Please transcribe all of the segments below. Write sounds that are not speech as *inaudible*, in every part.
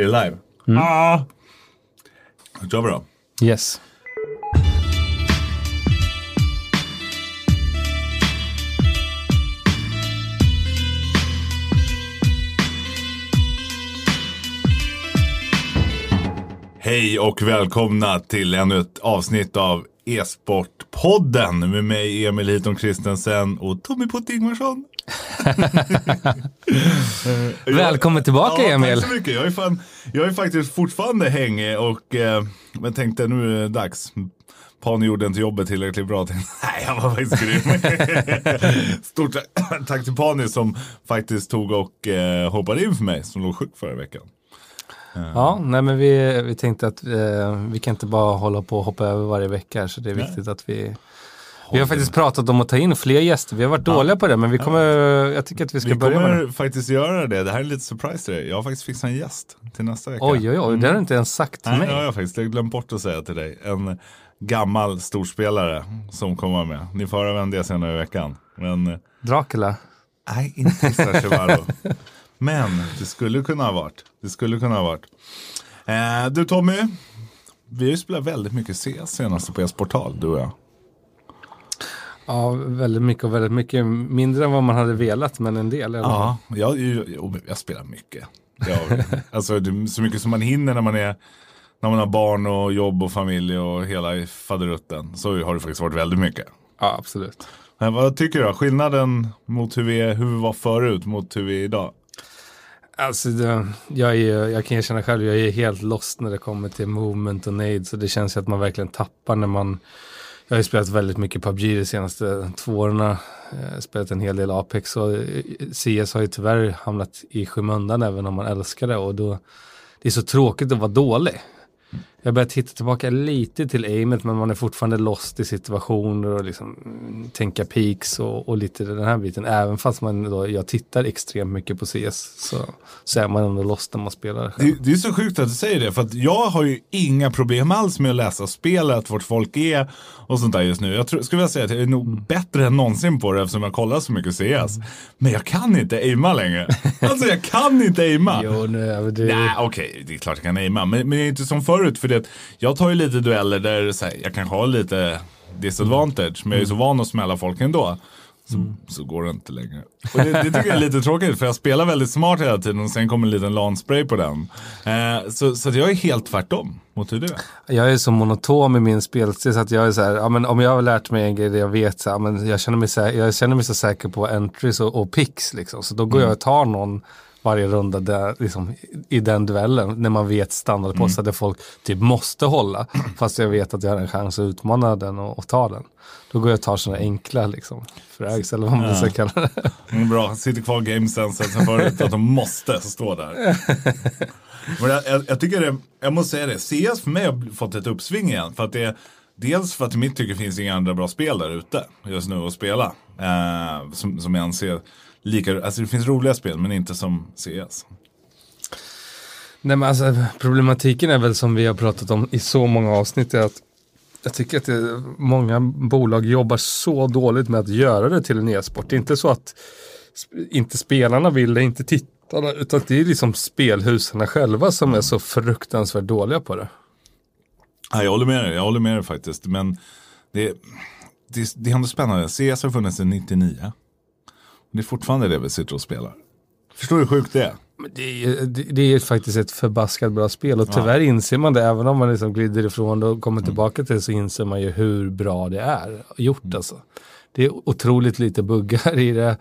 Är det live? Mm. Ah! Då kör vi då. Yes. Hej och välkomna till ännu ett avsnitt av E-sportpodden med mig Emil Hiton Kristensen och Tommy Putte Ingvarsson. *laughs* Välkommen tillbaka, ja, Emil. Tack så mycket. Jag är, fan, jag är faktiskt fortfarande hängig och eh, men tänkte nu är det dags. Pan gjorde inte jobbet tillräckligt bra. Tänkte, *laughs* nej, han var faktiskt grym. *laughs* Stort *coughs* tack- till Pani som faktiskt tog och eh, hoppade in för mig som låg sjuk förra veckan. Ja, nej men vi, vi tänkte att eh, vi kan inte bara hålla på och hoppa över varje vecka så det är viktigt att vi vi har faktiskt pratat om att ta in fler gäster. Vi har varit dåliga på det men vi kommer, jag tycker att vi ska Vi börja med kommer det. faktiskt göra det. Det här är lite surprise till dig. Jag har faktiskt fixat en gäst till nästa vecka. Oj, oj, oj, det har du inte ens sagt till Nej, det har mig. jag faktiskt. Jag har glömt bort att säga till dig. En gammal storspelare som kommer med. Ni får höra vem det är senare i veckan. Men Dracula. nej, inte Sachevaro. *laughs* Men det skulle kunna ha varit. Det skulle kunna ha varit. Eh, du Tommy, vi har ju spelat väldigt mycket CS senaste på e-sportal, du och jag. Ja, väldigt mycket och väldigt mycket mindre än vad man hade velat men en del. fall. Ja, jag, jag, jag, spelar mycket. Jag, *laughs* alltså, så mycket som man hinner när man, är, när man har barn och jobb och familj och hela faderutten. Så har det faktiskt varit väldigt mycket. ja absolut. Men vad tycker du? då? Skillnaden mot hur vi, är, hur vi var förut mot hur vi är idag? Alltså, det, jag, är, jag kan erkänna själv, jag är helt lost när det kommer till movement och nade. Så det känns ju att man verkligen tappar när man... Jag har ju spelat väldigt mycket PubG de senaste två åren. Eh, spelat en hel del Apex och eh, CS har ju tyvärr hamnat i skymundan även om man älskar det. Och då, det är så tråkigt att vara dålig. Jag börjar titta tillbaka lite till aimet men man är fortfarande lost i situationer och liksom mm, tänka peaks och, och lite den här biten. Även fast man då, jag tittar extremt mycket på CS så, så är man ändå lost när man spelar. Det, det är så sjukt att du säger det, för att jag har ju inga problem alls med att läsa spelet, vart folk är och sånt där just nu. Jag tror, skulle vilja säga att jag är nog bättre än någonsin på det eftersom jag kollar så mycket CS. Men jag kan inte aima längre. Alltså jag kan inte aima. *laughs* Jo, nu, men det, Nej, okej, det är klart jag kan aima. Men, men jag är inte som förut. För det, jag tar ju lite dueller där så här, jag kanske har lite disadvantage. Men jag är så van att smälla folk ändå. Så, så går det inte längre. Och det, det tycker jag är lite *laughs* tråkigt. För jag spelar väldigt smart hela tiden. Och sen kommer en liten LAN-spray på den. Eh, så, så att jag är helt tvärtom mot hur du är. Jag är så monotom i min spelstil så att jag är så här, ja, men om jag har lärt mig en grej, det jag vet, så, ja, men jag, känner mig sä- jag känner mig så säker på entries och, och picks liksom. Så då går jag och tar någon varje runda där, liksom, i den duellen när man vet standardposter där folk typ måste hålla. Fast jag vet att jag har en chans att utmana den och, och ta den. Då går jag och tar sådana enkla liksom, frags eller vad man ska kalla det. *laughs* Mm, bra, sitter kvar gamesensen sen förut att de måste stå där. *laughs* Men jag, jag, jag tycker det, jag måste säga det, CS för mig har fått ett uppsving igen. För att det, dels för att i mitt tycke finns inga andra bra spel där ute just nu att spela. Eh, som, som jag anser lika, alltså det finns roliga spel men inte som CS. Nej men alltså problematiken är väl som vi har pratat om i så många avsnitt är att jag tycker att det, många bolag jobbar så dåligt med att göra det till en e-sport. Det är inte så att inte spelarna vill det, inte tittarna, utan det är liksom spelhusen själva som är så fruktansvärt dåliga på det. Ja, jag håller med dig, jag håller med dig faktiskt. Men det, det, det är ändå spännande. CS har funnits sedan 99. Det är fortfarande det vi sitter och spelar. Förstår du hur sjukt det är? Det, är, det, det är faktiskt ett förbaskat bra spel och tyvärr inser man det, även om man liksom glider ifrån det och kommer tillbaka till det så inser man ju hur bra det är gjort alltså. Det är otroligt lite buggar i det.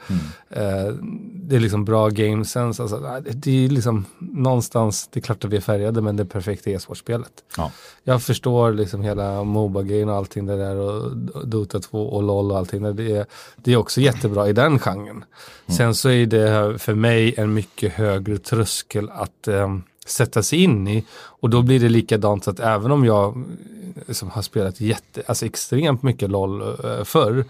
Eh, det är liksom bra game sense. Alltså, det- är liksom någonstans, det är klart att vi är färgade men det är perfekta e-sportspelet. Ja. Jag förstår liksom hela Moba-grejen och allting det där och Dota 2 och LOL och allting. där. Det är, det är också jättebra i den genren. Sen så är det för mig en mycket högre tröskel att ehm, sätta sig in i. Och då blir det likadant att även om jag eh, som har spelat jätte, alltså extremt mycket LOL eh, förr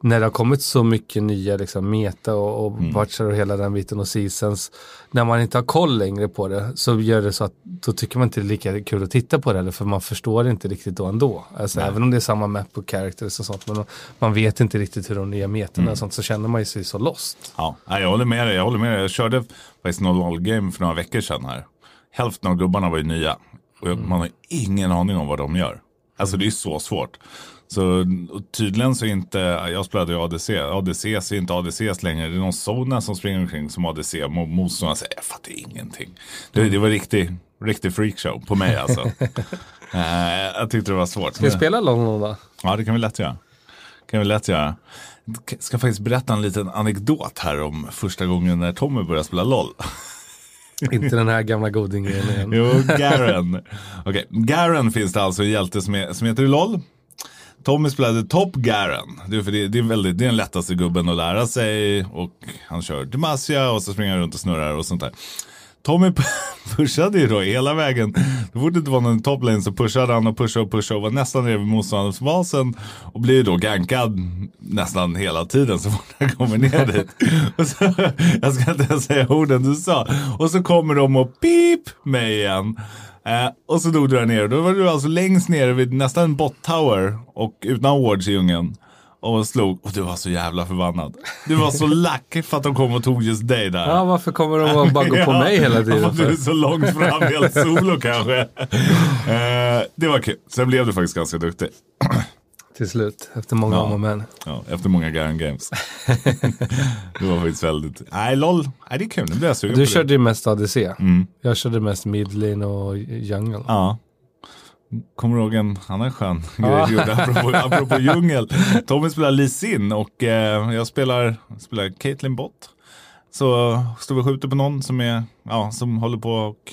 när det har kommit så mycket nya liksom, meta och, och patcher och hela den biten och seasons. När man inte har koll längre på det så gör det så att då tycker man inte det är lika kul att titta på det heller för man förstår inte riktigt då ändå. Alltså, även om det är samma map och characters och sånt men man vet inte riktigt hur de nya metorna och sånt så känner man ju sig så lost. Ja, jag håller med dig. Jag håller med dig. Jag körde faktiskt någon LOL-game för några veckor sedan här. Hälften av gubbarna var ju nya. Och man har ingen aning om vad de gör. Alltså det är så svårt. Så tydligen så är inte, jag spelade ju ADC, ADC är inte ADCs längre. Det är någon Sona som springer omkring som ADC. Motståndarna säger, jag fattar ingenting. Det, det var riktig, riktig freakshow på mig alltså. uh, *laughs* jag tyckte det var svårt. Ska vi spela LOL någon dag? Ja, det kan vi lätt göra. kan vi lätt göra. Jag ska faktiskt berätta en liten anekdot här om första gången när Tommy började spela LOL. Inte den här gamla godingen igen. jo, Garen. Okej, okay. Garen finns det alltså en hjälte som, är, som heter LOL. Tommy spelade Top Garen. Det är, för det, det, är väldigt, det är den lättaste gubben att lära sig. Och han kör Demacia och så springer han runt och snurrar och sånt där. Tommy *laughs* pushade ju då hela vägen. Det borde inte vara någon toplane så pushade han och pushade och pushade och var nästan nere vid motståndarbasen. Och blir då gankad nästan hela tiden så fort han kommer ner *laughs* dit. Så, jag ska inte ens säga orden du sa. Och så kommer de och pip mig igen. Eh, och så dog du där nere. Då var du alltså längst nere vid nästan bot tower och utan wards i djungeln och slog och du var så jävla förbannad. Du var så lack för att de kom och tog just dig där. Ja, varför kommer de och bara gå på *laughs* mig hela tiden? Ja, du är så långt fram, helt solo kanske. Uh, *laughs* det var kul. Sen blev du faktiskt ganska duktig. *clears throat* Till slut, efter många ja. om och men. Ja, efter många Garen Games. *laughs* det var faktiskt väldigt, nej LOL, nej det är kul, nu blir jag sugen Du körde ju mest ADC. Mm. Jag körde mest midlane och jungle. Ja. Kommer du ihåg en annan skön grej du gjorde apropå, apropå djungel? Tommy spelar Lee Sin och eh, jag spelar, spelar Caitlyn Bott. Så står vi och skjuter på någon som, är, ja, som håller på och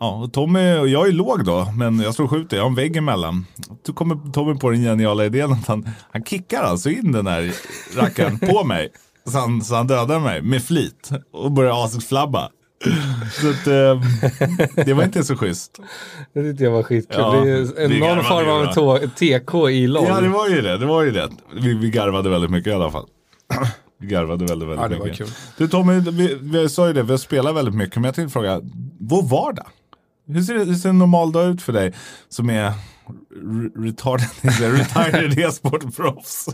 Ja, och Tommy och jag är låg då, men jag står och skjuter, jag har en vägg emellan. Då kommer Tommy på den geniala idén att han, han kickar alltså in den här rackaren på mig. Så han, så han dödar mig med flit och börjar asflabba. Så att, eh, det var inte så schysst. Det tyckte jag var skitkul. Ja, det är någon form av TK i LOL. Ja, det var ju det. det, var ju det. Vi, vi garvade väldigt mycket i alla fall. Vi garvade väldigt, väldigt ja, det mycket. Var kul. Du Tommy, vi, vi sa ju det, vi har spelat väldigt mycket, men jag tänkte fråga, vår vardag? Hur ser, hur ser en normal dag ut för dig som är retarded, *laughs* retired e-sportproffs?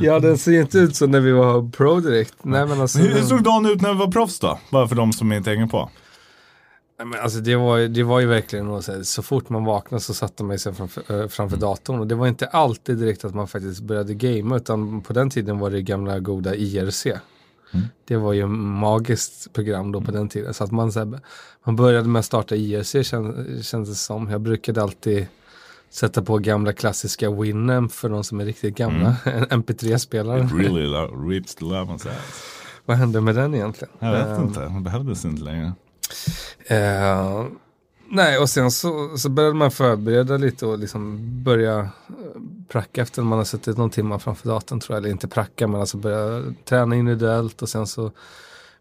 Ja, den ser inte ut så när vi var pro direkt. Nej, men alltså, hur, hur såg dagen ut när vi var proffs då? Bara för de som inte hänger på. Men alltså det, var, det var ju verkligen så, så fort man vaknade så satte man sig framför, äh, framför mm. datorn. Och det var inte alltid direkt att man faktiskt började gamea utan på den tiden var det gamla goda IRC. Mm. Det var ju magiskt program då på den tiden. Så att man, så här, man började med att starta IRC kändes det som. Jag brukade alltid sätta på gamla klassiska Winamp för de som är riktigt gamla. Mm. *laughs* En MP3-spelare. really rips the love Vad hände med den egentligen? Jag vet um, inte, den behövdes inte längre. Uh, nej, och sen så, så började man förbereda lite och liksom börja eh, pracka efter man har suttit någon timme framför datorn tror jag. Eller inte pracka, men alltså börja träna individuellt och sen så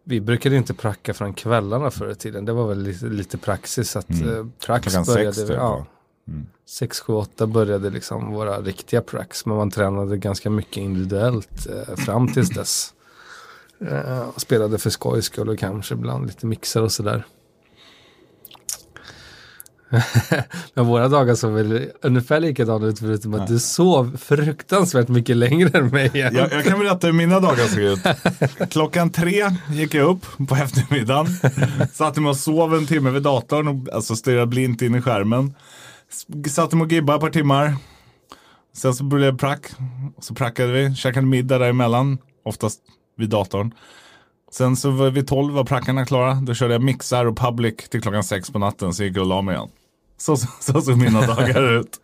vi brukade inte pracka från kvällarna förr i tiden. Det var väl lite, lite praxis att mm. eh, prax började. Sex, ja, mm. 6, 7, 8 började liksom våra riktiga prax. Men man tränade ganska mycket individuellt eh, fram tills dess. Eh, spelade för skojs skull och kanske ibland lite mixar och sådär. *laughs* Men våra dagar såg väl ungefär likadana ut förutom att du sov fruktansvärt mycket längre än mig. Jag, jag kan berätta hur mina dagar såg ut. Klockan tre gick jag upp på eftermiddagen. Satte mig och sov en timme vid datorn och alltså stirrade blint in i skärmen. Satte mig och gibbade ett par timmar. Sen så började jag prack. Så prackade vi, käkade middag däremellan. Oftast vid datorn. Sen så var vi tolv var prackarna klara. Då körde jag mixar och public till klockan sex på natten. Så gick jag och la mig igen. Så, så såg mina *laughs* dagar ut.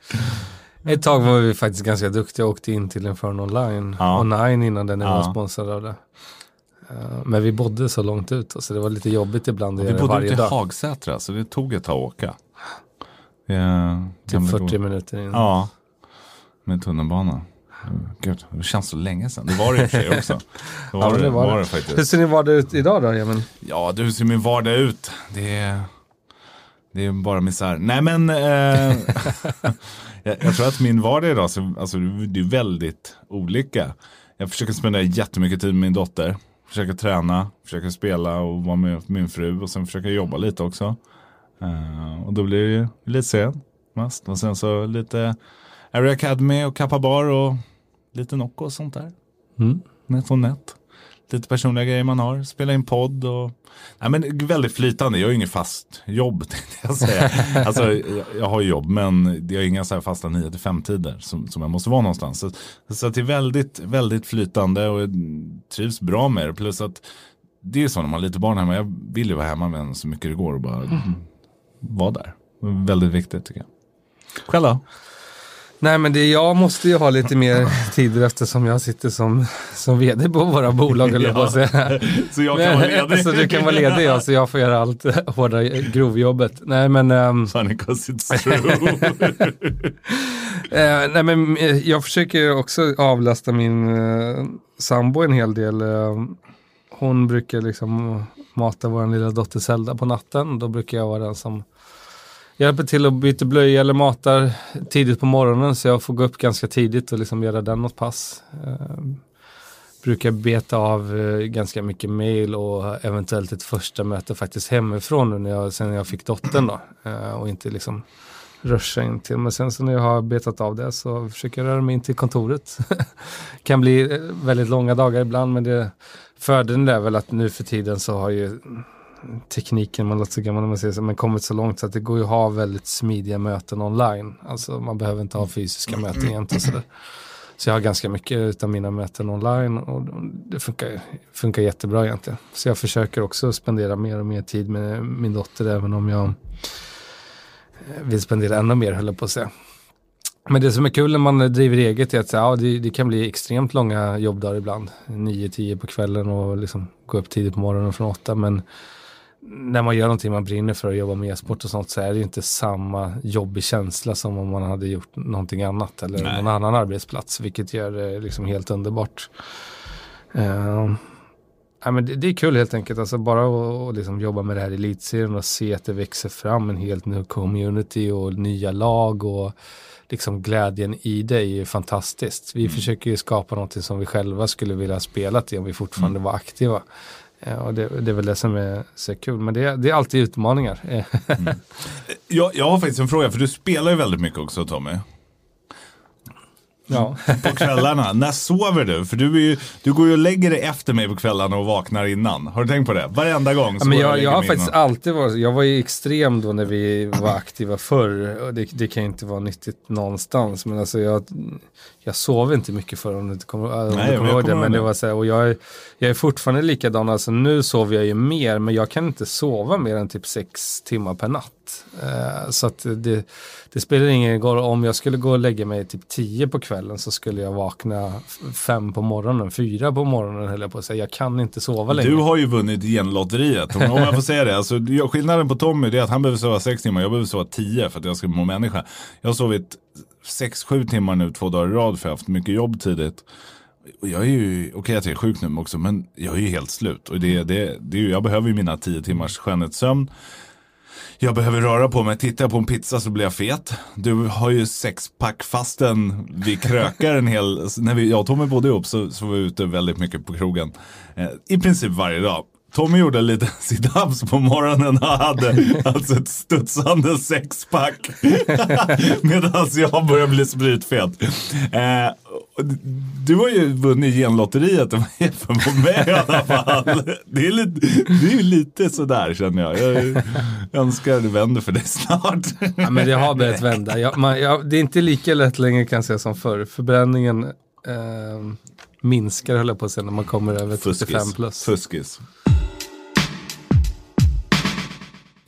Ett tag var vi faktiskt ganska duktiga och åkte in till en Fern online. Ja. Online innan den ja. var sponsrad av det. Eh, men vi bodde så långt ut så det var lite jobbigt ibland Vi bodde ute i Hagsätra så det tog ett tag att åka. Ja, typ 40 minuter in. Ja, med tunnelbana. Gud, det känns så länge sedan. Det var det i och för sig också. *laughs* Det var, ja, det, var, var det. faktiskt. Hur ser din vardag ut idag då, Emil? Ja, hur ser min vardag ut? Det är, det är bara misär. Nej, men eh, *laughs* jag, jag, tror att min vardag idag, så, alltså, det är väldigt olika. Jag försöker spendera jättemycket tid med min dotter. Försöker träna, försöker spela och vara med min fru och sen försöker jobba lite också. Uh, och då blir det ju lite sent mest. Och sen så lite Area Academy och Kappa Bar och lite Nocco och sånt där. Mm. Net och nät. lite personliga grejer man har. Spela in podd och Nej, men väldigt flytande. Jag har ju inget fast jobb *laughs* tänkte jag säga. *laughs* alltså, jag, jag har jobb men det är inga så här fasta 9 till 5 tider som, som jag måste vara någonstans. Så, så det är väldigt, väldigt flytande och jag trivs bra med det. Plus att det är så när man har lite barn hemma. Jag vill ju vara hemma med en så mycket det går och bara mm. Vara där. Väldigt viktigt tycker jag. Själv då? Nej men det, jag måste ju ha lite mer tid eftersom jag sitter som, som vd på våra bolag. Eller ja. säga. Så jag kan vara ledig? så du kan vara ledig ja, så jag får göra allt hårda grovjobbet. Nej men... Um, Funny cause it's true. *laughs* uh, nej men eh, jag försöker också avlasta min uh, sambo en hel del. Uh, hon brukar liksom mata vår lilla dotter Zelda på natten. Då brukar jag vara den som hjälper till att byta blöja eller matar tidigt på morgonen så jag får gå upp ganska tidigt och liksom göra den något pass. Eh, brukar beta av eh, ganska mycket mail och eventuellt ett första möte faktiskt hemifrån nu när jag, sen jag fick dottern då eh, och inte liksom ruscha in till. Men sen så när jag har betat av det så försöker jag röra mig in till kontoret. *laughs* kan bli eh, väldigt långa dagar ibland men det fördelen är väl att nu för tiden så har ju tekniken, man låter så gammal när man säger så, men kommit så långt så att det går ju att ha väldigt smidiga möten online. Alltså man behöver inte ha fysiska möten egentligen. Så, så jag har ganska mycket av mina möten online och det funkar, funkar jättebra egentligen. Så jag försöker också spendera mer och mer tid med min dotter även om jag vill spendera ännu mer höll jag på att säga. Men det som är kul när man driver eget är att ja, det, det kan bli extremt långa jobbdagar ibland. 9-10 på kvällen och liksom gå upp tidigt på morgonen från 8. Men när man gör någonting man brinner för att jobba med e-sport och sånt så är det inte samma jobbig känsla som om man hade gjort någonting annat eller Nej. någon annan arbetsplats, vilket gör det liksom helt underbart. Uh, ja, men det, det, är kul helt enkelt, alltså bara att liksom jobba med det här elitserien och se att det växer fram en helt ny community och nya lag och liksom glädjen i det är ju fantastiskt. Vi mm. försöker ju skapa någonting som vi själva skulle vilja spela till om vi fortfarande mm. var aktiva. Ja, och det, det, är väl det som är så kul, men det, det är alltid utmaningar. mm. jag, jag har faktiskt en fråga, för du spelar ju väldigt mycket också Tommy. Ja. på kvällarna. *laughs* När sover du? För du, ju, du går ju och lägger dig efter mig på kvällarna och vaknar innan. Har du tänkt på det? Varenda gång. Ja, men jag, jag, jag har faktiskt innan. alltid varit, jag var ju extrem då när vi var aktiva förr. Det, det kan ju inte vara nyttigt någonstans. Men alltså jag, jag sov inte mycket förr om du inte kommer, om Nej, du kommer ihåg det. Men det var så här, och jag, är, jag är fortfarande likadan. Alltså nu sover jag ju mer, men jag kan inte sova mer än typ sex timmar per natt. Uh, så att det, det spelar ingen roll. Om jag skulle gå och lägga mig typ tio på kvällen så skulle jag vakna fem på morgonen, fyra på morgonen höll jag på att säga. Jag kan inte sova längre. Du har ju vunnit genlotteriet, om jag får säga det. Alltså, skillnaden på Tommy är att han behöver sova sex timmar, jag behöver sova tio för att jag ska må människa. Jag har sovit sex, sju timmar nu två dagar i rad för jag har haft mycket jobb tidigt. Och jag är ju, okej okay, att jag är sjuk nu också, men jag är ju helt slut. Och det, det, det är ju, jag behöver ju mina tio timmars skönhetssömn. Jag behöver röra på mig. Tittar jag på en pizza så blir jag fet. Du har ju sexpack fastän vi krökar en hel... *laughs* När vi, jag och Tommy bodde ihop så, så var vi ute väldigt mycket på krogen. Eh, I princip varje dag. Tommy gjorde lite *laughs* sit-ups på morgonen och hade alltså ett studsande sexpack. *laughs* Medan jag började bli spritfet. Eh, du har ju vunnit genlotteriet *laughs* för mig i alla fall. Det är, lite, det är lite sådär känner jag. Jag önskar det vänder för dig snart. Ja, men det har börjat vända. Jag, man, jag, det är inte lika lätt längre kan jag säga som förr. Förbränningen eh, minskar höll jag på att säga när man kommer över 35 plus. Fuskis.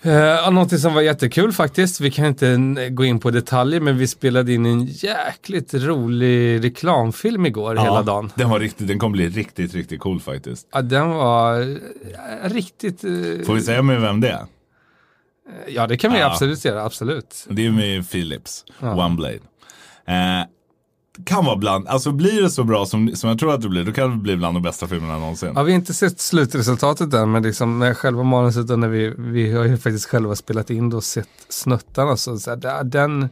Uh, någonting som var jättekul faktiskt, vi kan inte gå in på detaljer men vi spelade in en jäkligt rolig reklamfilm igår ja, hela dagen. Den var riktigt, den kommer bli riktigt, riktigt cool faktiskt. Ja, den var uh, riktigt... Uh, Får vi säga med vem det är? Ja, det kan vi ja. absolut göra, absolut. Det är med Philips, ja. One Blade kan vara bland, alltså blir det så bra som, som jag tror att det blir, då kan det bli bland de bästa filmerna någonsin. Ja, vi har inte sett slutresultatet än, men liksom när själva manuset när vi, vi har ju faktiskt själva spelat in och sett snuttarna, så, så här, den,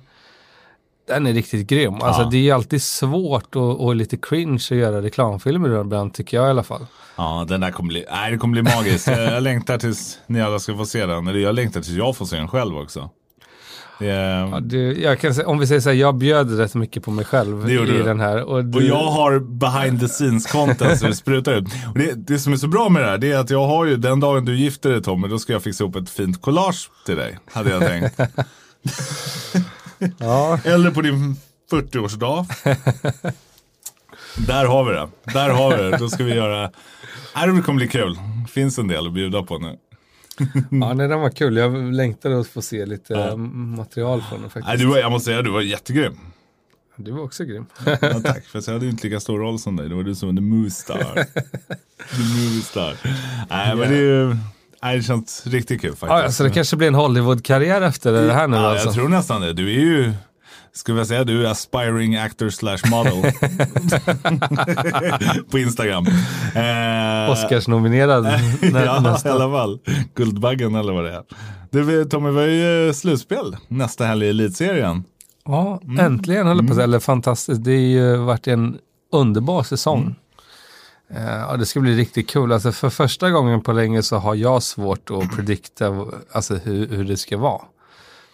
den är riktigt grym. Alltså, ja. Det är alltid svårt och, och lite cringe att göra reklamfilmer ibland, tycker jag i alla fall. Ja, den där kommer bli, nej, det kommer bli magiskt. jag längtar tills ni alla ska få se den, eller jag längtar tills jag får se den själv också. Är, Ja, du, jag kan om vi säger så här, jag bjöd rätt mycket på mig själv i du. den här. Och, du, Och jag har behind the scenes content som sprutar ut. Och det, det som är så bra med det här, det är att jag har ju den dagen du gifter dig Tommy, då ska jag fixa ihop ett fint collage till dig. Hade jag tänkt. *laughs* ja, Eller på din 40-årsdag. Där har vi det. Där har vi det. Då ska vi göra... Nej, det kommer bli kul. Finns en del att bjuda på nu. *laughs* ja, nej, den var kul. Jag längtade att få se lite eh, material från den faktiskt. Nej, du var, jag måste säga, du var jättegrym. Du var också grym. Ja, tack, för jag hade ju inte lika stor roll som dig. Det var du som var the movie star. *laughs* the movie star. Nej, men det är ju... Nej, det känns riktigt kul faktiskt. Ja, alltså det kanske blir en Hollywood-karriär efter det här nu Ja, alltså. jag tror nästan det. Du är ju, skulle jag säga, du är aspiring actor slash model. *laughs* på Instagram. Eh, Oscars-nominerad *laughs* ja, i nästa. alla fall. Guldbaggen eller vad det är. Du, Tommy, vi har ju slutspel nästa helg i elitserien. Ja, Mm. äntligen höll jag på att säga. Eller fantastiskt. Det har ju varit en underbar säsong. Mm. Eh, Ja, det ska bli riktigt kul. Alltså för första gången på länge så har jag svårt att predikta alltså hur, hur det ska vara.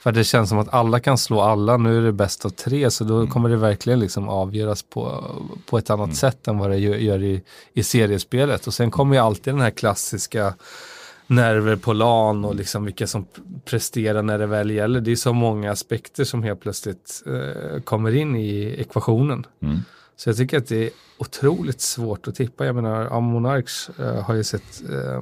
För det känns som att alla kan slå alla. Nu är det bäst av tre så då kommer det verkligen liksom avgöras på, på ett annat sätt än vad det gör, i, i seriespelet. Och sen kommer ju alltid den här klassiska nerver på LAN och liksom vilka som presterar när det väl gäller. Det är så många aspekter som helt plötsligt eh, kommer in i ekvationen. Mm. Så jag tycker att det är otroligt svårt att tippa. Jag menar, Monarchs eh, har ju sett eh,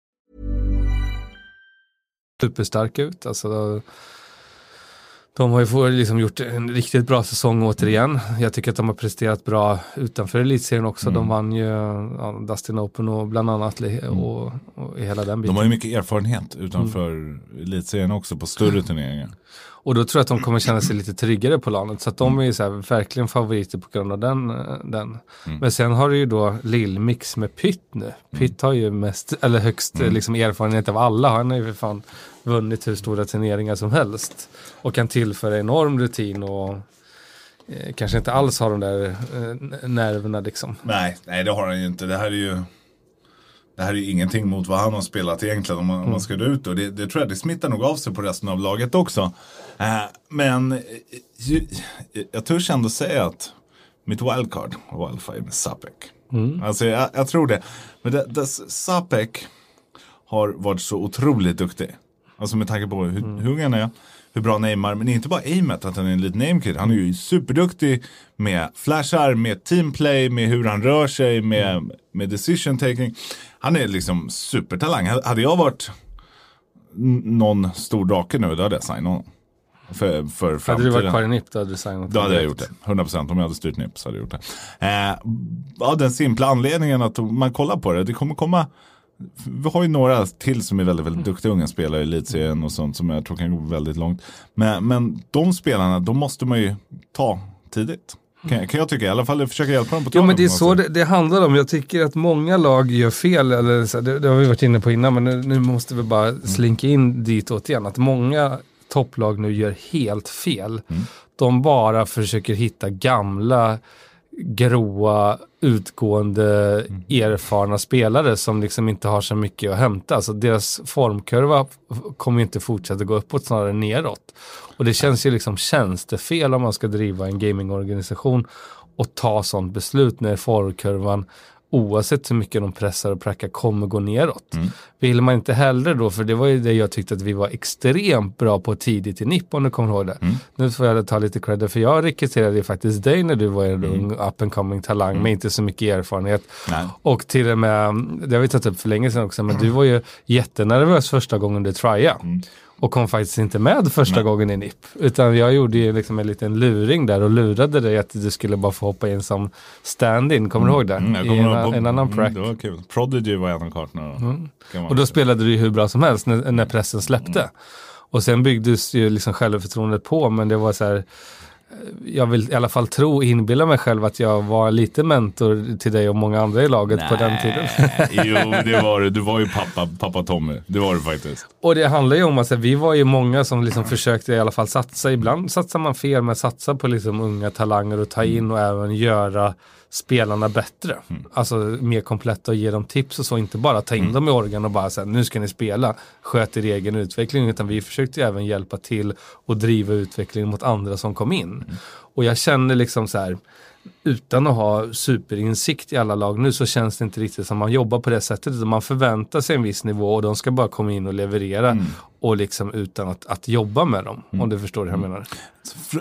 superstark ut. Alltså, de har ju liksom gjort en riktigt bra säsong återigen. Jag tycker att de har presterat bra utanför elitserien också. Mm. De vann ju ja, Dustin Open och bland annat li- och, och i hela den De biten. har ju mycket erfarenhet utanför elitserien också på större *clears throat* turneringar. Och då tror jag att de kommer känna sig lite tryggare på lanet. Så att de är ju så här, verkligen favoriter på grund av den. eh, den. Men sen har du ju då Lill-Mix med Pytt nu. Pytt har ju mest, eller högst eh, liksom, erfarenhet av alla. Han har ju för fan vunnit hur stora turneringar som helst. Och kan tillföra enorm rutin och eh, kanske inte alls har de där eh, nerverna liksom. Nej, nej det har han ju inte. Det här är ju det här är ju ingenting mot vad han har spelat egentligen om man, om man ska gå ut och det, det tror jag det smittar nog av sig på resten av laget också. Eh, men eh, ju, jag törs ändå säga att mitt wildcard, wildfire med Sapek. Alltså jag, jag tror det. Men det, det, Sapek har varit så otroligt duktig. Alltså med tanke på hur, hur ung han är, hur bra Neymar, men inte bara aimet att han är en liten namekid. Han är ju superduktig med flashar, med teamplay, med hur han rör sig, med, med decision taking. Han är liksom supertalang. Hade jag varit någon stor drake nu, då hade jag signat honom. För, för Hade du varit kvar i NIP då hade du signat Då hade jag gjort det. 100% om jag hade styrt NIP så hade jag gjort det. Eh, av den simpla anledningen att man kollar på det, det kommer komma vi har ju några till som är väldigt, väldigt duktiga unga spelare i elitserien och sånt som jag tror kan gå väldigt långt. Men, men de spelarna, de måste man ju ta tidigt. Kan, kan jag tycka, i alla fall försöka hjälpa dem på traven men det är så det, det handlar om. Jag tycker att många lag gör fel, eller så, det, det har vi varit inne på innan, men nu, nu måste vi bara slinka in ditåt igen. Att många topplag nu gör helt fel. De bara försöker hitta gamla, gråa, utgående, erfarna spelare som liksom inte har så mycket att hämta. Alltså deras formkurva kommer inte fortsätta gå uppåt, snarare neråt. Och det känns ju liksom tjänstefel om man ska driva en gamingorganisation och ta sånt beslut när formkurvan oavsett hur mycket de pressar och prackar kommer gå neråt. Vill man inte hellre då, för det var ju det jag tyckte att vi var extremt bra på tidigt i NIP om du kommer ihåg det. Nu får jag ta lite credit för jag rekryterade ju faktiskt dig när du var en ung up and coming talang med inte så mycket erfarenhet. Nej. Och till och med, det har vi tagit upp för länge sedan också, men du var ju jättenervös första gången du tryade. Och kom faktiskt inte med första Nej. gången i NIP. Utan jag gjorde ju liksom en liten luring där och lurade dig att du skulle bara få hoppa in som stand-in. Kommer du ihåg det? Mm, I en, en annan mm, prack. Det var kul. Prodigy var en av kartorna. Mm. Och då spelade du ju hur bra som helst när, när pressen släppte. Mm. Och sen byggdes ju liksom självförtroendet på men det var så här jag vill i alla fall tro inbilla mig själv att jag var lite mentor till dig och många andra i laget på den tiden. *laughs* Jo, det var du. Du var ju pappa, pappa Tommy. Det var du faktiskt. Och det handlar ju om att vi var ju många som liksom försökte i alla fall satsa. Ibland satsar man fel men satsa på liksom unga talanger och ta in och även göra spelarna bättre. Alltså mer kompletta och ge dem tips och så. Inte bara ta in dem i organ och bara säga nu ska ni spela. Sköt er egen utveckling. Utan vi försökte ju även hjälpa till och driva utvecklingen mot andra som kom in. Och jag känner liksom så här utan att ha superinsikt i alla lag nu så känns det inte riktigt som man jobbar på det sättet. Utan man förväntar sig en viss nivå och de ska bara komma in och leverera. Och liksom utan att, att jobba med dem. Om du förstår hur jag menar.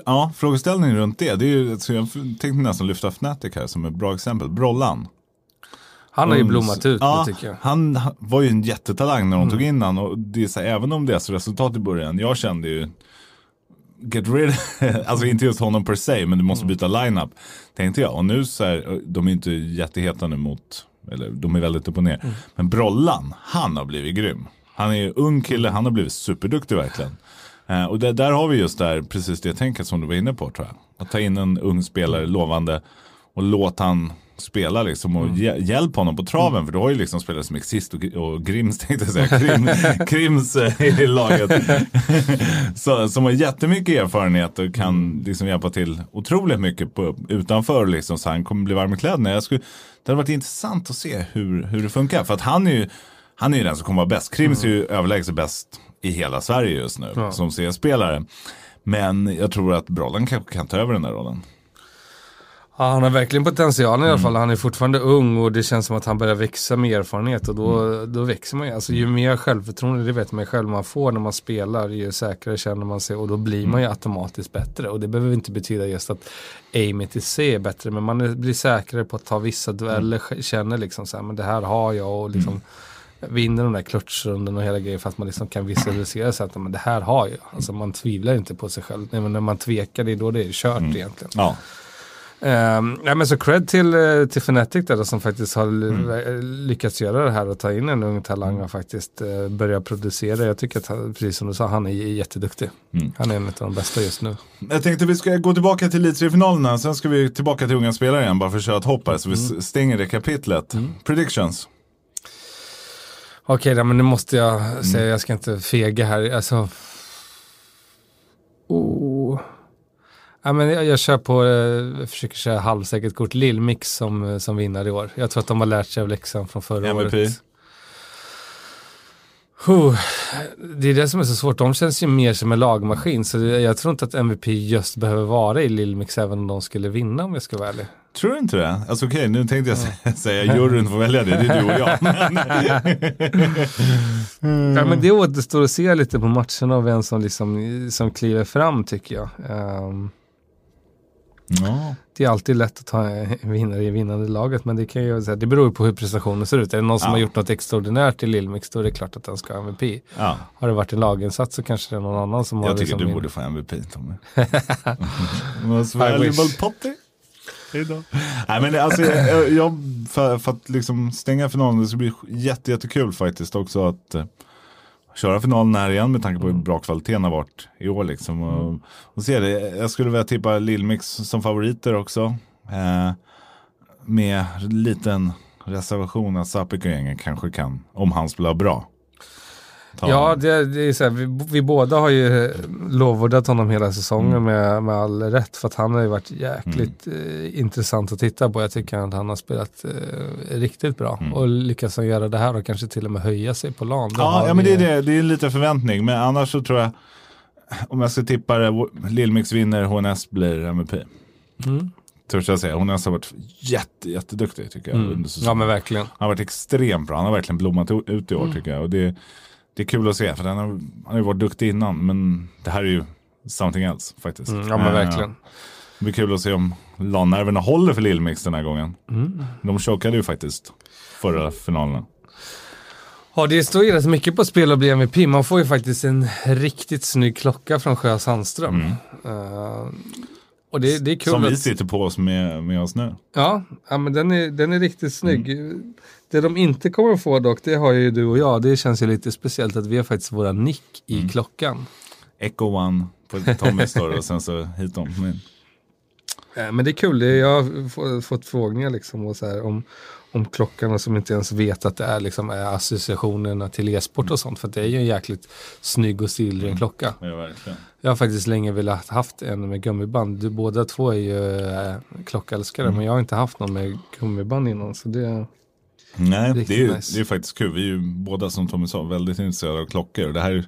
Ja, frågeställningen runt det. det är ju, så jag tänkte nästan lyfta Fnatic här som ett bra exempel. Brollan. Han har ju blommat ut ja, nu tycker jag. Han han var ju en jättetalang när de tog in han och det är så här, även om deras resultat i början, jag kände ju Get rid, *laughs* alltså inte just honom per se, men du måste byta lineup. Tänkte jag. Och nu så här, de är inte jätteheta nu mot, eller de är väldigt upp och ner. Men Brollan, han har blivit grym. Han är ju ung kille, han har blivit superduktig verkligen. Eh, och det, där har vi just där, precis det tänket som du var inne på tror jag. Att ta in en ung spelare, lovande, och låt han spela liksom och hj- hjälp honom på traven. För du har ju liksom spelare som Exist och, och Grims *laughs* tänkte jag säga. Krim, *laughs* Krims eh, i laget. *laughs* Så, som har jättemycket erfarenhet och kan liksom hjälpa till otroligt mycket på, utanför. Liksom, så han kommer bli varm i kläderna. Jag skulle, det hade varit intressant att se hur, hur det funkar. För att han är ju, han är ju den som kommer vara bäst. Krims är ju överlägset bäst i hela Sverige just nu som CS-spelare. Men jag tror att Brollan kanske kan ta över den där rollen. Ja, han har verkligen potentialen i alla fall. Han är fortfarande ung och det känns som att han börjar växa med erfarenhet och då, då växer man ju. Alltså, ju mer självförtroende, det vet man ju själv, man får när man spelar, ju säkrare känner man sig och då blir man ju automatiskt bättre. Och det behöver inte betyda just att aimet i sig är bättre, men man blir säkrare på att ta vissa dueller, känner liksom så här, men det här har jag och liksom vinner de där klutchrunden och hela grejen för att man liksom kan visualisera sig att men det här har jag. Alltså man tvivlar inte på sig själv. Nej, men när man tvekar, det är då det är kört egentligen. Ja, Um, ja, men så cred till, eh, till Fnatic där, som faktiskt har Mm. l- lyckats göra det här och ta in en ung talang och faktiskt uh, börja producera. Jag tycker att, precis som du sa, han är jätteduktig. Mm. Han är en av de bästa just nu. Jag tänkte vi ska gå tillbaka till Elitserien-finalerna. Sen ska vi tillbaka till unga spelare igen. Bara för att köra ett hopp här. Så vi s- stänger det kapitlet. Predictions. Okej, då, men nu måste jag Mm. säga, jag ska inte fega här. Alltså... Oh. Ja, men jag, jag kör på, eh, jag försöker köra halvsäkert kort, Lill-Mix som, eh, som vinnare i år. Jag tror att de har lärt sig av läxan från förra MVP. året. Huh. Det är det som är så svårt. De känns ju mer som en lagmaskin. Så jag tror inte att MVP just behöver vara i Lill-Mix även om de skulle vinna om jag ska vara ärlig. Tror du inte det? Alltså okej, nu tänkte jag sä- säga juryn får välja det. Det är du och jag. Men, *laughs* Ja, men det återstår att se lite på matcherna och vem som, liksom, som kliver fram tycker jag. Ehm, ja. det är alltid lätt att ta en vinnare i vinnande laget men det, kan ju, säga, det beror ju på hur prestationen ser ut. Är det någon som Ja. har gjort något extraordinärt i Lill-Mix då är det klart att den ska ha MVP. ja. Har det varit en laginsats så kanske det är någon annan som har Jag tycker liksom du borde få MVP Tommy. Most valuable potty. Nej men det- alltså, jag, jag, för, för att liksom stänga finalen, det ska bli jätte, jättekul faktiskt också att eh, köra finalen här igen med tanke på hur bra kvaliteten har varit i år. Liksom. Och, och se det. Jag skulle vilja tippa Lillmix som favoriter också. Eh, med liten reservation att Sapiko-gängen kanske kan, om han spelar bra. Ta Ja, det, det är så här, vi, vi båda har ju lovordat honom hela säsongen Mm. med, med all rätt. För att han har ju varit jäkligt eh, intressant att titta på. Jag tycker att han har spelat eh, riktigt bra. Och lyckas han göra det här och kanske till och med höja sig på LAN. Ja, ja men det är det. Det är lite förväntning. Men annars så tror jag, om jag ska tippa det, Lillmix vinner, HNS blir MVP. Mm. Törs jag säga. HNS har varit jätte, jätteduktig tycker jag. Under Mm. Ja säsongen. men verkligen. Han har varit extremt bra. Han har verkligen blommat ut i Mm. år tycker jag. Och det, det är kul att se. För han har, han har ju varit duktig innan. Men det här är ju something else faktiskt. Mm, ja men Eh, verkligen. Det blir kul att se om LAN-nerverna håller för Lillmix den här gången. Mm. De chokade ju faktiskt förra finalerna. Ja, det står ju rätt mycket på spel att bli MVP. Man får ju faktiskt en riktigt snygg klocka från Sjö Sandström. Uh, och det, det är kul Som vi att- sitter på oss med, med oss nu. Ja, ja men den är, den är riktigt snygg. Det de inte kommer få dock, det har ju du och jag. Det känns ju lite speciellt att vi har faktiskt våra nick i klockan. Echo One på Tommy står det och sen så hit dem. Men, Eh, Men det är kul, jag har få- fått frågningar liksom och så här om, om klockan och som inte ens vet att det är, liksom, är associationerna till e-sport och sånt. För det är ju en jäkligt snygg och stilren klocka. ja. Jag har faktiskt länge velat haft en med gummiband. Du båda två är ju äh, klockälskare men jag har inte haft någon med gummiband innan. Så det, Nej, Riktigt det är, nice. det är faktiskt kul. Vi är ju båda som Tommy sa väldigt intresserade av klockor. Och det här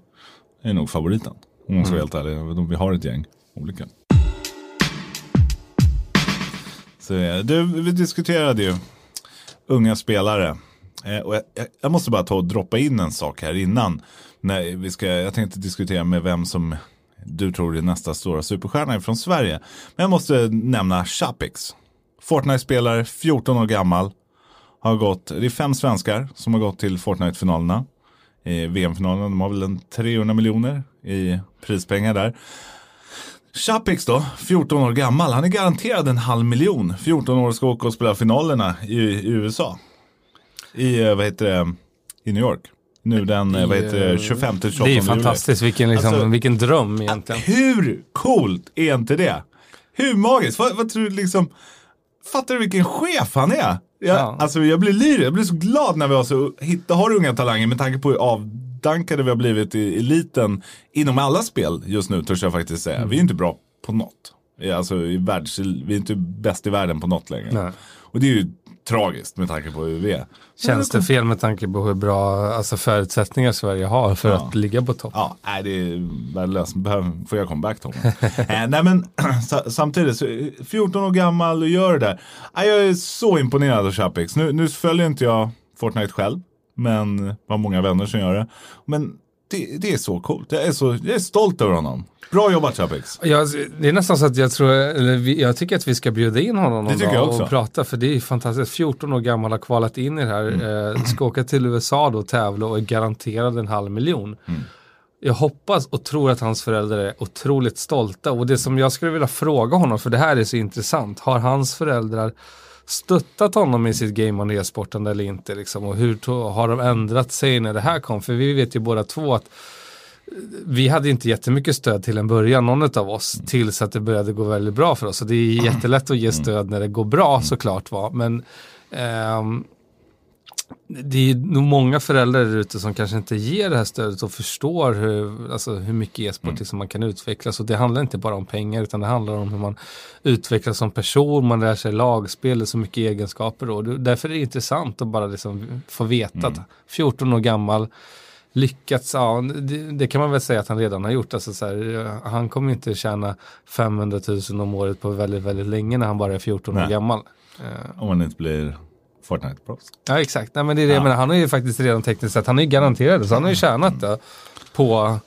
är nog favoriten. Om man ska vara helt ärlig. Vi har ett gäng olika. Så, eh, du, vi diskuterade ju unga spelare. Eh, och jag, jag- måste bara ta och droppa in en sak här innan. Nej, vi ska, jag tänkte diskutera med vem som du tror är nästa stora superstjärna från Sverige. Men jag måste nämna Chapix. Fortnite-spelare, 14 år gammal. Har gått, det är fem svenskar som har gått till Fortnite-finalerna. I VM-finalen, de har väl en 300 miljoner i prispengar där. Chapix då, 14 år gammal, han är garanterad en halv miljon. 14 år ska åka och spela finalerna i, i USA. I, eh, vad heter det, i New York. Nu den, eh, vad heter det, 25 till 28 det är fantastiskt, vilken, liksom, Alltså, vilken dröm egentligen. Hur coolt är inte det? Hur magiskt? Vad, vad tror du liksom? Fattar du vilken chef han är? Jag, Ja. Alltså jag blir lyrisk, jag blir så glad när vi har, så, hitta, har unga talanger med tanke på hur avdankade vi har blivit i eliten inom alla spel just nu törs jag faktiskt säga. Vi är inte bra på något. Alltså, i världs, vi är inte bäst i världen på något längre. Nej. Och det är ju tragiskt med tanke på är. Känns det fel med tanke på hur bra alltså, förutsättningar Sverige har för Ja. att ligga på topp? Ja, nej, det är värdelöst. Får jag comeback Tom? eh, nej men *clears throat* sa- samtidigt, så, eh, 14 år gammal och gör det där. Jag är så imponerad av Chapix. Nu, nu följer inte jag Fortnite själv, men har många vänner som gör det. Men det, det är så coolt. Jag är, så, jag är stolt över honom. Bra jobbat Chapix. Ja, det är nästan så att jag tror, eller vi, jag tycker att vi ska bjuda in honom någon dag jag och prata för det är fantastiskt. 14 år gammal har kvalat in i det här, Mm. eh, ska åka till USA då och tävla och är garanterad en halv miljon. Mm. Jag hoppas och tror att hans föräldrar är otroligt stolta och det som jag skulle vilja fråga honom, för det här är så intressant, har hans föräldrar stöttat honom i sitt game on e-sporten eller inte? Liksom? Och hur har de ändrat sig när det här kom? För vi vet ju båda två att eh, vi hade inte jättemycket stöd till en början, någon av oss, tills att det började gå väldigt bra för oss. Så det är jättelätt att ge stöd när det går bra såklart. Va? Men ehm, det är nog många föräldrar där ute som kanske inte ger det här stödet och förstår hur, alltså, hur mycket e-sport liksom man kan utvecklas. Och det handlar inte bara om pengar utan det handlar om hur man utvecklas som person, man lär sig lagspel, det är så mycket egenskaper. Då. Därför är det intressant att bara liksom få veta att 14 år gammal lyckats, ja det, det kan man väl säga att han redan har gjort. Alltså så här, han kommer inte tjäna 500 000 om året på väldigt, väldigt länge när han bara är 14 år Nej. gammal. Om man inte blir Fortnite-proffs. Ja exakt, Nej, men det är det jag menar. Han har ju faktiskt redan tekniskt sett, han är ju garanterad, så han har ju tjänat det på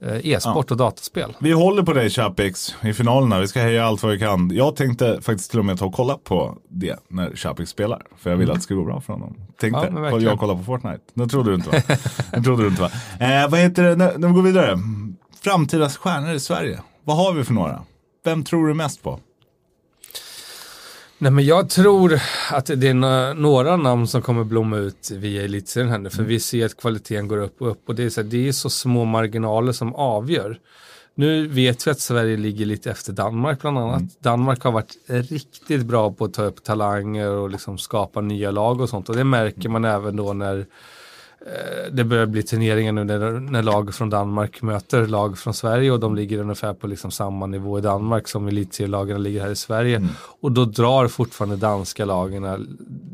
eh, e-sport och dataspel. Vi håller på dig Chapix i finalerna. Vi ska heja allt vad vi kan. Jag tänkte faktiskt till och med ta och kolla på det när Chapix spelar. För jag vill att det ska gå bra för honom. Tänkte, Ja, men jag kollar på Fortnite. Det trodde du inte va? *laughs* det trodde du inte va? Eh, vad heter det, när vi går vidare. Framtida stjärnor i Sverige. Vad har vi för några? Vem tror du mest på? Nej men jag tror att det är nå- några namn som kommer blomma ut via elitserien här nu. För vi ser att kvaliteten går upp och upp. Och det är så, här, det är så små marginaler som avgör. Nu vet vi att Sverige ligger lite efter Danmark bland annat. Danmark har varit riktigt bra på att ta upp talanger och liksom skapa nya lag och sånt. Och det märker man även då när det börjar bli turneringar nu när, när lag från Danmark möter lag från Sverige och de ligger ungefär på liksom samma nivå i Danmark som elitserielagen ligger här i Sverige. Och då drar fortfarande danska lagen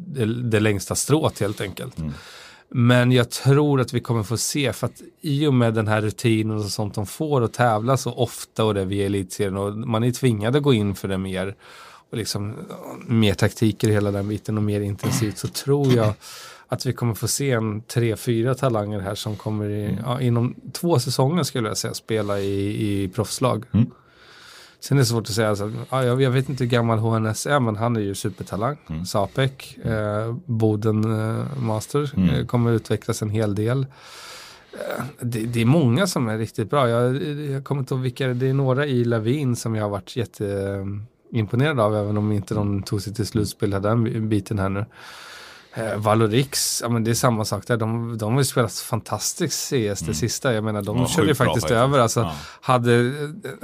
det, det längsta strået helt enkelt. Men jag tror att vi kommer få se, för att i och med den här rutinen och sånt de får att tävla så ofta och det via elitserien och man är tvingad att gå in för det mer och liksom mer taktiker i hela den biten och mer intensivt så tror jag *clears throat* att vi kommer få se en tre, fyra talanger här som kommer i, ja, inom två säsonger skulle jag säga spela i, i proffslag. Sen är det svårt att säga, alltså, ja, jag, vet inte hur gammal HNS är, men han är ju supertalang. Mm. Sapek, eh, Boden eh, Master, Mm. eh, kommer utvecklas en hel del. Eh, Det, det är många som är riktigt bra. Jag, jag kommer inte ihåg vilka, det är några i Lavin som jag har varit jätteimponerad av, även om inte de tog sig till slutspel, den biten här nu. Eh, Valorix, ja men det är samma sak där. De, de har ju spelat fantastiskt CS det sista. Jag menar, de Ja, körde ju bra faktiskt faktiskt. över. Alltså, Ja. hade,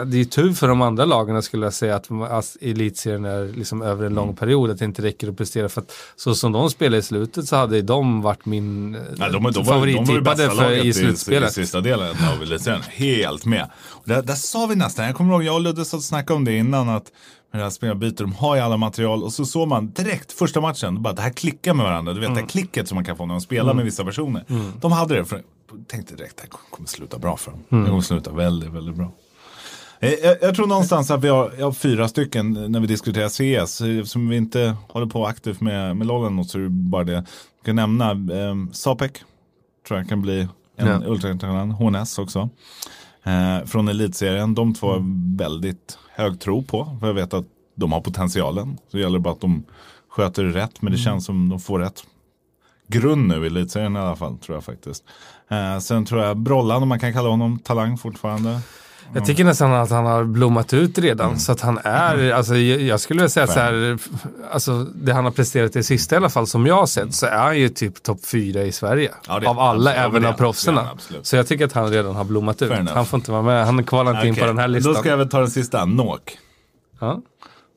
det är tur för de andra lagen skulle jag säga att, att elitserien är liksom över en Mm. lång period. Att det inte räcker att prestera. För att så som de spelade i slutet så hade de varit min eh, Ja, de, de, de, de ju för, i i, i slutspelet. sista delen av elitserien. Helt med. Och där, där sa vi nästan, jag kommer ihåg, jag och Ludde satt och snackade om det innan, att med det här spelarbytet, de har ju alla material och så såg man direkt första matchen, bara det här klickar med varandra. Du vet det här klicket som man kan få när man spelar med vissa personer. De hade det, för tänkte direkt det här kommer sluta bra för dem. Det kommer sluta väldigt, väldigt bra. Eh, Jag, jag tror någonstans att vi har, har fyra stycken när vi diskuterar CS. Eftersom vi inte håller på aktivt med, med lollen så är det bara det. Jag kan nämna eh, Sapek. Tror jag kan bli en Ja. ultratalang. HNS också. Eh, från elitserien. De två har väldigt hög tro på. För jag vet att de har potentialen. Så det gäller bara att de sköter det rätt. Men det känns som de får rätt grund nu i elitserien i alla fall. Tror jag faktiskt. Eh, sen tror jag Brollan, om man kan kalla honom talang fortfarande. Jag tycker nästan att han har blommat ut redan. Mm. Så att han är, alltså, jag skulle säga att så här, alltså, det han har presterat i sista i alla fall som jag har sett så är han ju typ topp fyra i Sverige. Ja, det av alla, absolut. Även av proffsen. Så jag tycker att han redan har blommat ut. Han får inte vara med, han kvalar inte in på den här listan. Då ska jag väl ta den sista, Nok. ja.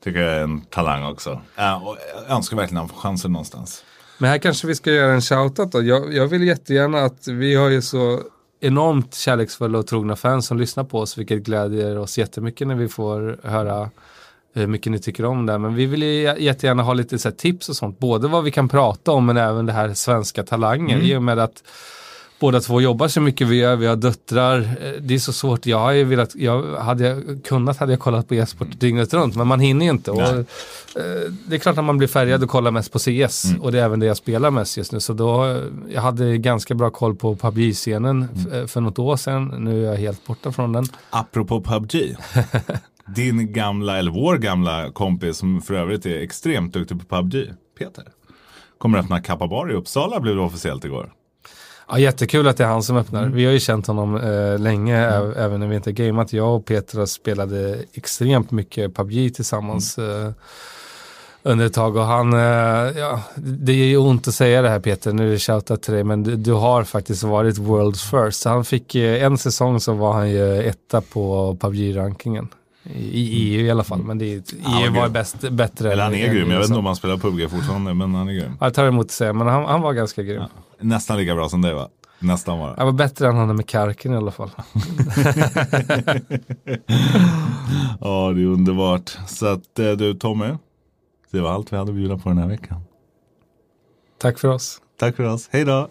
Tycker jag är en talang också. Ja, och jag önskar verkligen att han får chansen någonstans. Men här kanske vi ska göra en shoutout då. Jag, jag vill jättegärna att vi har ju så enormt kärleksfulla och trogna fans som lyssnar på oss, vilket glädjer oss jättemycket när vi får höra hur mycket ni tycker om det. Men vi vill ju jättegärna ha lite så tips och sånt, både vad vi kan prata om men även det här svenska talanger. I och med att båda två jobbar så mycket vi gör, vi har döttrar. Eh, Det är så svårt, jag har ju velat, jag, hade jag kunnat hade jag kollat på e-sport dygnet runt, men man hinner ju inte. Och, eh, det är klart att man blir färgad och kollar mest på CS och det är även det jag spelar mest just nu. Så då, eh, jag hade ganska bra koll på PubG-scenen f- för något år sedan. Nu är jag helt borta från den. Apropå PubG. *laughs* Din gamla, eller vår gamla kompis som för övrigt är extremt duktig på PubG, Peter. Kommer öppna Kappa Bar i Uppsala blev det officiellt igår. Ja, jättekul att det är han som öppnar. Vi har ju känt honom eh, länge, ä- även när vi inte gameat. Jag och Petra spelade extremt mycket PubG tillsammans eh, under ett tag. Och han, eh, ja, det är ju ont att säga det här Peter, nu är det shoutout till dig, men du, du har faktiskt varit world's first. Så han fick eh, en säsong så var han ju etta på PubG-rankingen. I, I EU i alla fall, men det är, Han var EU var bäst, bättre. Eller han är än grym, jag vet inte om han spelar PubG fortfarande, men han är grym. Ja, Jag tar emot att säga, men han, han var ganska grym. Nästan lika bra som dig va? Nästan bara. Han var bättre än han med Karken i alla fall. *laughs* Ja, det är underbart. Så att eh, du Tommy, det var allt vi hade att bjuda på den här veckan. Tack för oss. Tack för oss, hej då!